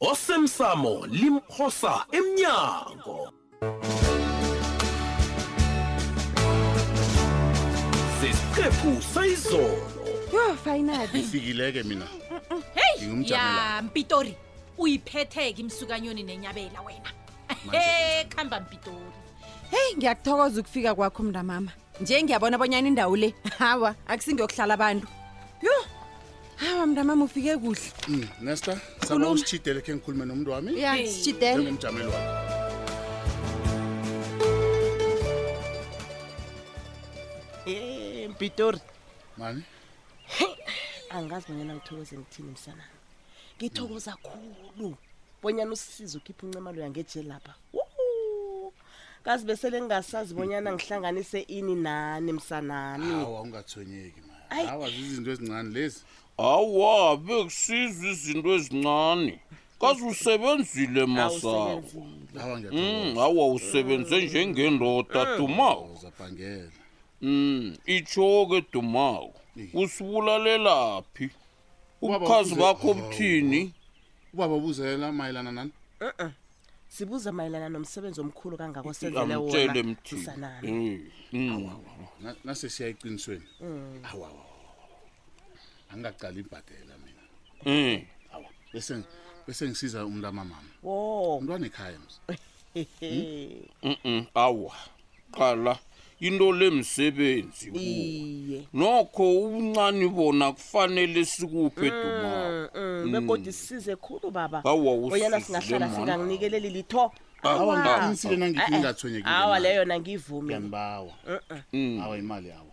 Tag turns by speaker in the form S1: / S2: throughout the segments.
S1: osemsamo limphosa emnyango sesiqephu sayizolo
S2: yo finally
S3: ifikileke mina
S4: heyi
S3: Ngingumjabulani.
S4: ya mpitori uyiphetheke imsukanyoni nenyabela wena he khamba mpitori
S2: heyi ngiyakuthokoza ukufika kwakho mntamama nje ngiyabona abonyana indawo le hawa akusingiyokuhlala abantu yho hawa mntamam ufike kuhle
S3: mm, nesta saba usitshidele khe ngikhulume nomntu wami
S2: ya sitshidele
S3: njengomjameli
S5: wakhe mpitori
S3: mani
S5: angazi bonyana ngithokoze ngithini msana ngithokoza khulu bonyana usiza ukhipha uncemalo yangejeli lapha kazi besele ngingasazi bonyana ngihlanganise ini nani msanami
S3: awa ungathonyeki
S5: Ayi.
S3: awa zizinto ezincane lezi
S6: awa bekusiza izinto ezincane kazi usebenzile masango
S5: awusebenzile
S3: awa
S6: Mm, awa usebenze njengendoda dumawo
S3: ngiyazabhangela
S6: Mm, itsho-ke dumawo usibulalelaphi ubukhazi bakho buthini
S3: ubaba ubuzela mayelana nani
S5: sibuza mayelana nomsebenzi omkhulu kangako senzele
S6: Amtshele
S5: wona
S6: mthi.
S5: usanana
S6: Mm, mm.
S3: Na- nase siya eqinisweni
S5: Mm.
S3: awa awa, awa. angingaqali ibhadela mina
S6: Mm.
S3: awa bese ngi- bese ngisiza umntamamama
S5: wo
S3: umntwana ekhaya msi
S6: Mm-mm. awa qala into le msebenzi kuwe
S5: iye
S6: nokho ubuncani bona kufanele sikuphe dumako
S5: Mm, begodwa isize khulu baba
S6: Awa,
S5: bonyana
S6: usizile,
S5: singahlala
S6: man.
S5: singangikeleli litho
S3: Awa,
S5: Awa.
S3: ngiqinisile nangithi Eh, eh.
S5: ningathwenyeki awa leyo
S3: nangiyivumi
S6: ngiyangibawa
S3: awa imali awa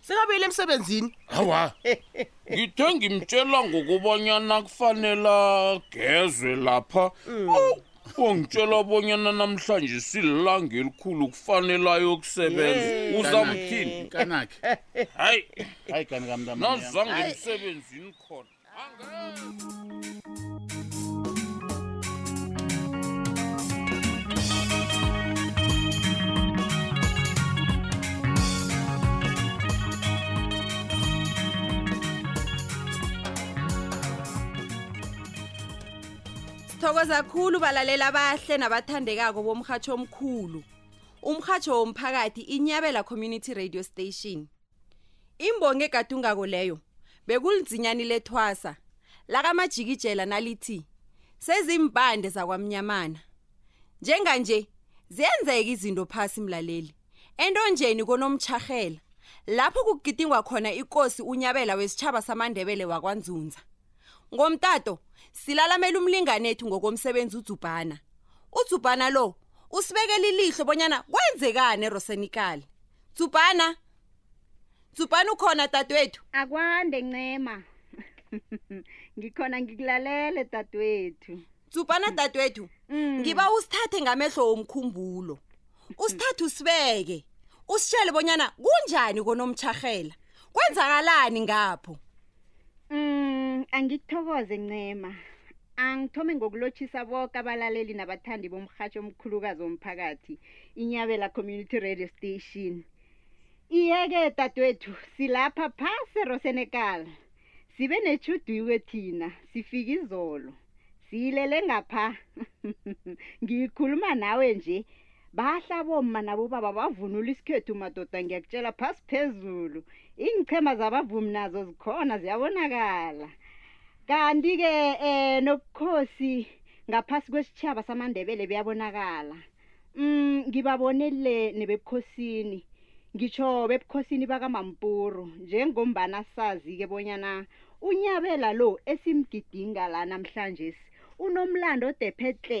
S5: sekabuyele emsebenzini
S3: hawa
S6: ngithe ngimtshela ngokubonyana kufanele agezwe lapha mm. oh, wangitshela bonyana namhlanje sililanga elikhulu kufanele ayokusebenza uzamthini
S3: kanakhe
S6: hayi
S3: hayi kani
S6: kamntanazange emsebenzini khona
S2: Sithokoza khulu balalela abahle nabathandekako bomrhatsho omkhulu. Umrhatsho womphakathi iNyabela Community Radio Station. Imbongi egadungako leyo bekulizinyani lethwasa lakamajikijela nalithi sezimpande zakwamnyamana njenganje ziyenzeka izinto phasi mlaleli entonjeni konomtshahela lapho kugidingwa khona ikosi unyabela wesitshaba samandebele wakwanzunza ngomtato silalamela umlingane ethu ngokomsebenzi udzubhana udzubhana lo usibekela ilihlo bonyana kwenzekani erosenikali tsubhana tsubhana ukhona dadewethu
S7: akwande ncema ngikhona ngikulalele dadewethu
S2: tsubhana dadewethu
S7: mm.
S2: ngiba usithathe ngamehlo womkhumbulo usithathe usibeke usitshele bonyana kunjani konomtshahela kwenzakalani ngapho
S7: Mm, angikuthokoze ncema. Angithome ngokulotshisa boke abalaleli nabathandi bomrhatjho omkhulukazi womphakathi, iNyabela Community Radio Station. Iye-ke dadwethu, silapha phasi eRosenekal. Sibe netjhudwikwe thina, sifike izolo. Siyilele ngapha. Ngikhuluma nawe nje, bahla bomma nabobaba bavunula isikhethu madoda ngiyakutshela phasi phezulu iingichema zabavumi nazo zikhona ziyabonakala kanti-ke um nobukhosi ngaphasi kwesitshaba samandebele buyabonakala um ngibabonele nebebukhosini ngitsho bebukhosini bakamampuru njengombana sazi-ke bonyana unyabela lo esimgidinga la namhlanje unomlando odephetle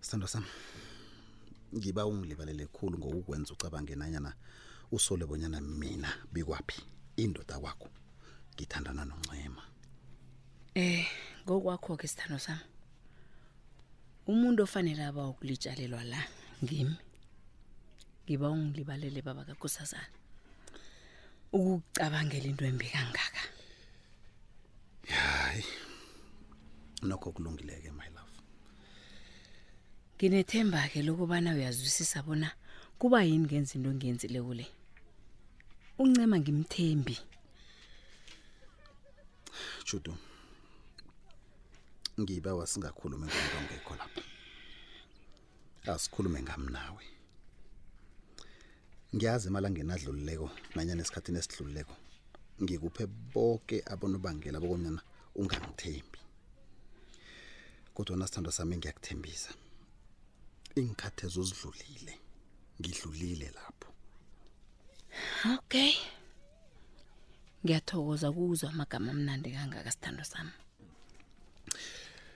S8: Sithando sami. Ngiba ungilibalele khulu ngokukwenza ucabange nanyana usole bonyana mina bikwaphi indoda kwakho. Ngithandana noNcema.
S9: Eh, ngokwakho ke sithando sami. Umuntu ofanele aba ukulitshalelwa la ngimi. Ngiba ungilibalele baba kaKhosazana. Ukucabangela into embi kangaka.
S8: hayi nokho kulungileke my love
S9: nginethemba-ke lokubana uyazwisisa bona kuba yini ngenza into engiyenzileko le uncema ngimthembi
S8: judu ngiba wasingakhulumi ngento ngekho lapha asikhulume ngami nawe ngiyazi emalangeni adlulileko nanyana esikhathini esidlulileko ngikuphe boke abonobangela bokonyana ungangithembi kodwa nasithandwa sami ngiyakuthembisa iinkhathi ezozidlulile ngidlulile lapho
S9: okay ngiyathokoza kuzwa amagama amnandi kangaka sithando sami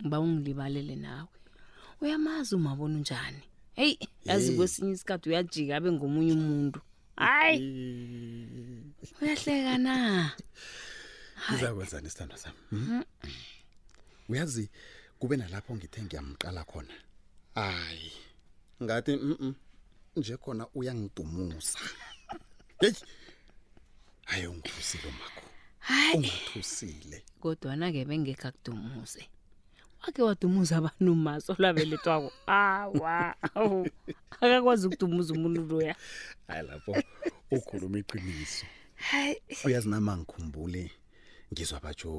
S9: ngiba ungilibalele nawe uyamazi umabona unjani heyi yazi
S8: Hey.
S9: kwesinye isikhathi uyajika abe ngomunye umuntu hayi Eh, uyahleka na Hayi.
S8: ngizakwenzani isithandwa sami hmm? uyazi kube nalapho ngithe ngiyamqala khona hayi ngathi mm nje khona uyangidumusa heyi hayi ungithusile umakho
S9: hayi ungithusile kodwana-ke bengekho akudumuze wake wadumuza abantu umazi olabeletwako awa awu akakwazi ukudumuza umuntu loya
S8: hayi lapho ukhuluma iqiniso
S9: hayi
S8: uyazi nami angikhumbuli ngizwa batsho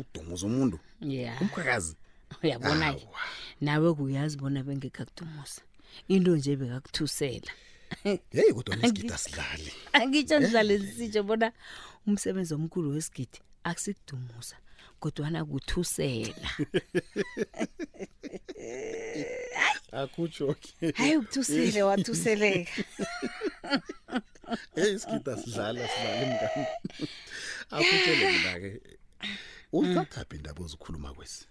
S8: udumuza umuntu
S9: ya
S8: umkhwekazi uyabona-ke
S9: nawe kuyazi bona bengekho akudumuza into nje bekakuthusela
S8: heyi kodwa nesigidi asidlali
S9: angitsho ndidlale zisitsho bona umsebenzi omkhulu wesigidi akusikudumusa kodwana kuthusela
S8: akutshoki
S9: hayi ukuthusile wathuseleka
S8: heyi isigidi asidlala sidlali mngani akutshele mina-ke uthathaphi indaba ozikhuluma kwesi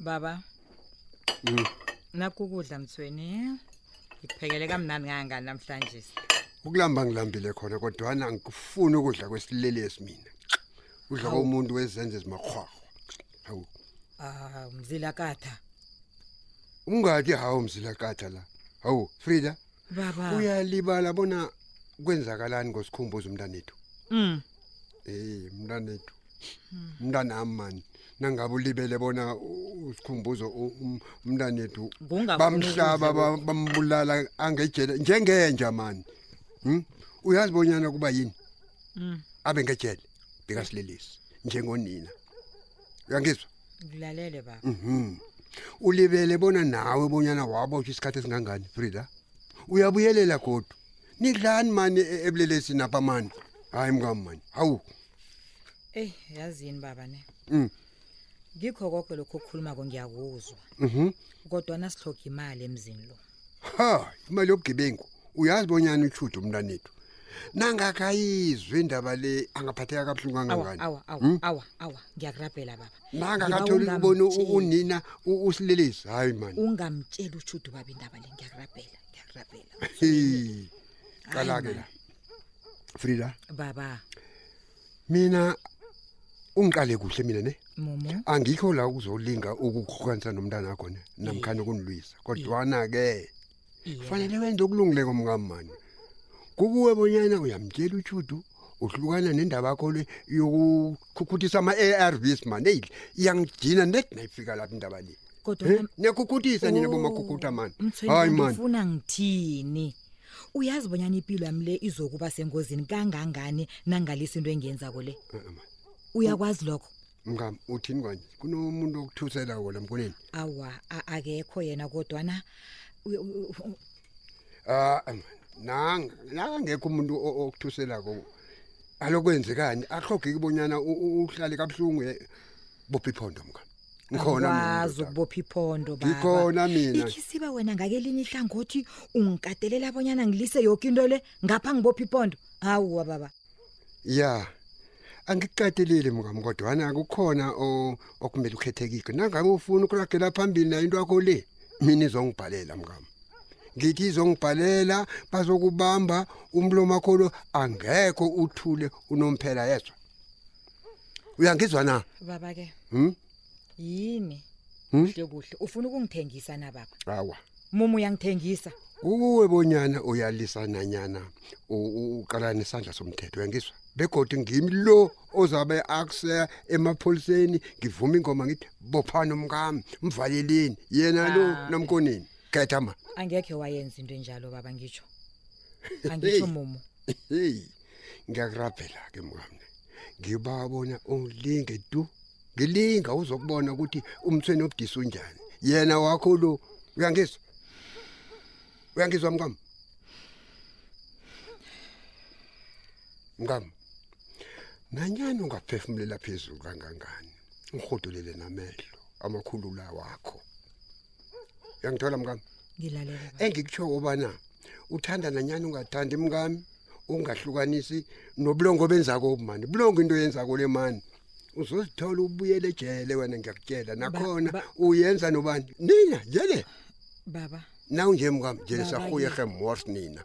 S10: baba mm. nakukudla mthweni ngikuphekele kamnani kangangani namhlanje
S11: ukulamba ngilambile khona kodwana ngikufuni ukudla kwesilelesi mina udla komuntu wezenze ezimakhwahwa hawu
S10: ah mzilakatha
S11: ungaki hawu mzilakatha la hawu frida
S10: baba
S11: uyalibala bona kwenzakalani ngosikhumbuzo umntanethu
S10: mm
S11: eh mntanethu hmm. mntanami mani nangabe ulibele bona usikhumbuzo um, umntanethu bamhlaba bambulala angejele njengenja mani hmm? uyazi bonyana kuba yini
S10: hmm.
S11: abe ngejele bekasilelisi njengonina uyangizwa
S10: ngilalele baba
S11: Mhm. Ulibele bona nawe bonyana wabotshwa isikhathi esingangani Frida? Uyabuyelela kodwa. Nidlani mani e- ebulelesi napha mani. Hayi mkami mani. Hawu.
S10: eyi yazini baba ne
S11: Mm.
S10: ngikho konke lokhu okukhulumako ngiyakuzwa
S11: Mhm.
S10: kodwa nasihloga imali emzini lo
S11: ha imali yobugebengu uyazi bonyana utshuda umntanethu nangakayizwe indaba le angaphatheka kabuhlungu
S10: awa
S11: kangangani
S10: awa awa
S11: Hmm?
S10: awa awa ngiyakurabhela baba
S11: nangakatholi
S10: Ngibawa
S11: ukubona u-
S10: ungamtjeli.
S11: unina u- usilelezi hayi mani
S10: ungamtsheli utshuda ubaba indaba le ngiyakurabhela ngiyakurabhela
S11: Hi, qala-ke la frida
S10: baba
S11: mina ungiqale kuhle mina ne
S10: momo
S11: angikho la ukuzolinga ukukhukhanisa nomntana wakho ne namkhani kunilwisa kodwana ke kufanele wenze okulungileko mngamani kukuwe bonyana uyamtshela utshudu uhlukana nendaba yakho le yokukhukhutisa ama-arvs mani eyi iyangijina net nayifika lapha indaba le
S10: kodwa
S11: eh? niyakhukhutisa nina bomakhukhuta mani hayi
S10: manifuna ngithini uyazi bonyana ipilo yami le izokuba sengozini kangangani nangalisa into engiyenzako le uyakwazi lokho
S11: mngam uthini kwanje kunomuntu okuthusela wona mkoneni
S10: awa akekho yena kodwana
S11: ah nanga nakangekho umuntu okuthuselako alokwenzekani ahlogeki bonyana uhlale kabuhlungu bophi iphondo mngam ngikhona mina
S10: wazi ukubopha iphondo baba
S11: ngikhona mina
S10: ikhisiba wena ngakelinye ihlangothi ungikatelela abonyana ngilise yoke into le ngapha ngibopha iphondo hawuwa baba
S11: ya angikucatelile mkami kodwana kukhona o- okumele ukhethekike nangabe ufuna ukuragela phambili nayo into yakho le mina izongibhalela mkami ngithi izongibhalela bazokubamba umlomakho lo angekho uthule unomphela yezwa uyangizwa na
S10: baba ke
S11: hmm?
S10: yini
S11: hmm?
S10: kuhle kuhle ufuna ukungithengisa na baba
S11: awa
S10: mumu uyangithengisa
S11: kuwe bonyana uyalisa nanyana uqala nesandla somthetho uyangizwa begodi ngimi lo ozabe akuse emapholiseni ngivuma ingoma ngithi bophana umkami mvaleleni yena lo
S10: ah.
S11: nomkonini khetha ma
S10: angekhe wayenza into enjalo baba ngitsho angitsho mumu
S11: hey ngiyakurabhela ke mkamna ngiba bona ulinge du ngilinga uzokubona ukuthi umthweni obudisi unjani yena wakho lo uyangizwa uyangizwa mkam mkam nanyani ungaphefumulela phezulu kangangani ngihodolele namehlo amakhulula wakho uyangithola mkami
S10: ngilalela
S11: engikutsho obana uthanda nanyani ungathandi mkami ungahlukanisi nobulongo benzako obumani bulongo into yenzako le mani uzozithola ubuyele ejele wena ngiyakutshela nakhona uyenza nobani nina jele
S10: baba
S11: nawu nje mkami jele sahuye hemors nina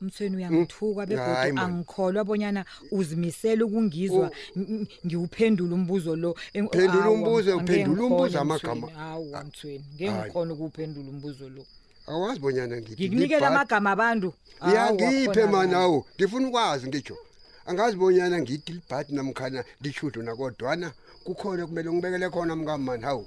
S10: Mthweni uyangithuka
S11: Hayi,
S10: begodu
S11: man.
S10: angikholwa bonyana uzimisela ukungizwa Ng- ng- ngiwuphendula umbuzo lo. Eng-
S11: Phendula
S10: Awa,
S11: umbuzo,
S10: angeke
S11: phendula
S10: ngikhone,
S11: umbuzo
S10: Mthweni. amagama. Awa
S11: Mthweni,
S10: ngeke Hayi. ngikhona ukuwuphendula umbuzo lo.
S11: awazi bonyana ngithi
S10: Ngikunikela
S11: ngibhad-
S10: amagama abantu. Awa,
S11: yangiphe
S10: khona
S11: mani
S10: abantu.
S11: awu ngifuna ukwazi ngitsho angazi bonyana ngithi libhadi namkhana litshudu nakodwana kukhona kumele ngibekele khona mkamani hawu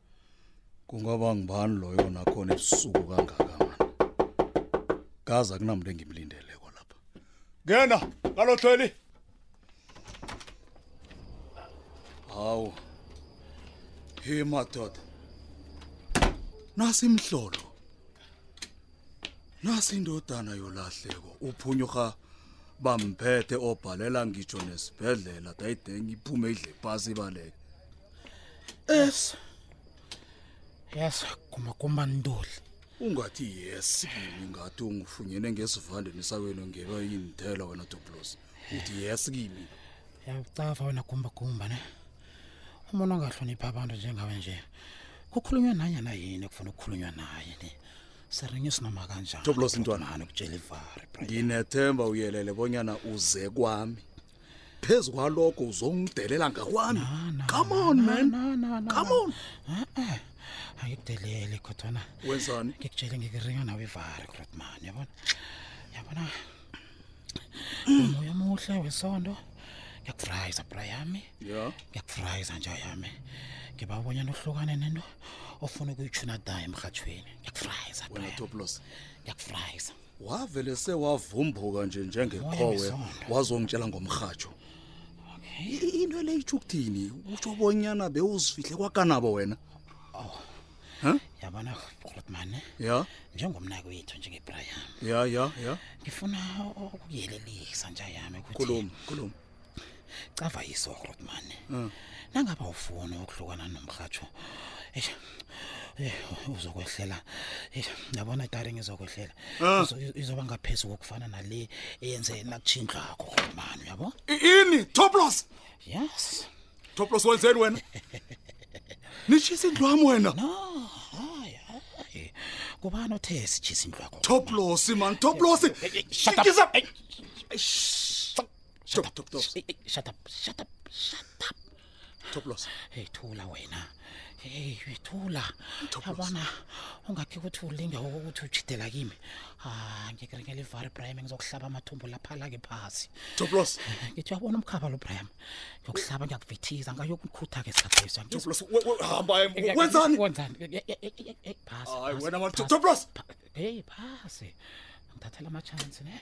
S12: kungaba ngibani loyo nakhona ebusuku kangaka mani kaza kunamuntu engimlindeleko lapha ngena kalohleli hawu he madoda nasimhlolo nasi indodana yolahleko uphunyurha bamphethe obhalela ngitsho nesibhedlela dayide ngiphume idle pasi baleke
S13: es yes gumakumba ndoli
S12: ungathi yes kimi ngathi ungifunyene ngesivande nesawelo ngelwa yinithela wena toplos uthi yes kimi
S13: yacafa wena gumbagumba ne umuntu ongahlonipha abantu njengawe nje kukhulunywa nanyana yini kufuna ukukhulunywa naye ni sirinye sinoma kanjani
S12: toplos ntwanani
S13: ukutshela ivari
S12: nginethemba uyelele bonyana uze kwami phezu kwalokho uzongidelela ngakwami come on man come on
S13: angikudeleli kodwana
S12: wenzani
S13: ngikutshele ngikirinywa nawe ivari grotman yabona yabona umoya omuhle wesondo ngiyakufrayisa bra yami
S12: ya
S13: ngiyakufrayisa nja yami ngiba ubonyana uhlukane nento ofuna ukuyitshuna da emrhatshweni ngiyakufrayisa bra ngiyakufrayisa
S12: wavele sewavumbuka nje njengekhowe wazongitshela ngomrhatsho into le itsho ukuthini utsho bonyana bewuzifihle kwakanabo wena oh.
S13: yabona grotmane
S12: ya
S13: njengomnako wethu njengebrayam
S12: ya ya ya
S13: ngifuna ukuyelelisa nja yami ukuthi cava yiso rodman
S12: mm.
S13: nangaba ufuni ukuhlukana nomrhatsho eish eh, uzokwehlela eish yabona tari ngizokwehlela
S12: ah.
S13: izoba ngaphezulu kokufana nale eyenze nakuchindlakho rodman uyabo
S12: ini toplos
S13: yes
S12: toplos wenzeni wena nishisa indlu wami wena
S13: no hayi hayi kubani othe sijisa indlu yakho
S12: toplos man toplos
S13: shut up
S12: Shut up, Toplos. Hey, hey,
S13: shut up, shut up, shut up.
S12: Toplos.
S13: Hey, thula wena. Hey, thula. Yabona ungakhe ukuthi ulinge ukuthi ujidela kimi. Ah, ngeke ngele vare Brian ngizokuhlaba amathumbu lapha la ngephasi.
S12: Toplos.
S13: Ngithi yabona umkhaba lo Brian. Ngiyokuhlaba ngiyakuvithiza ngayokukhutha ke sadlisa.
S12: Toplos, hamba wenzani?
S13: Wenzani? Phasi.
S12: Hayi wena Toplos.
S13: Hey, phasi. Ngithathela
S1: ama chance ne.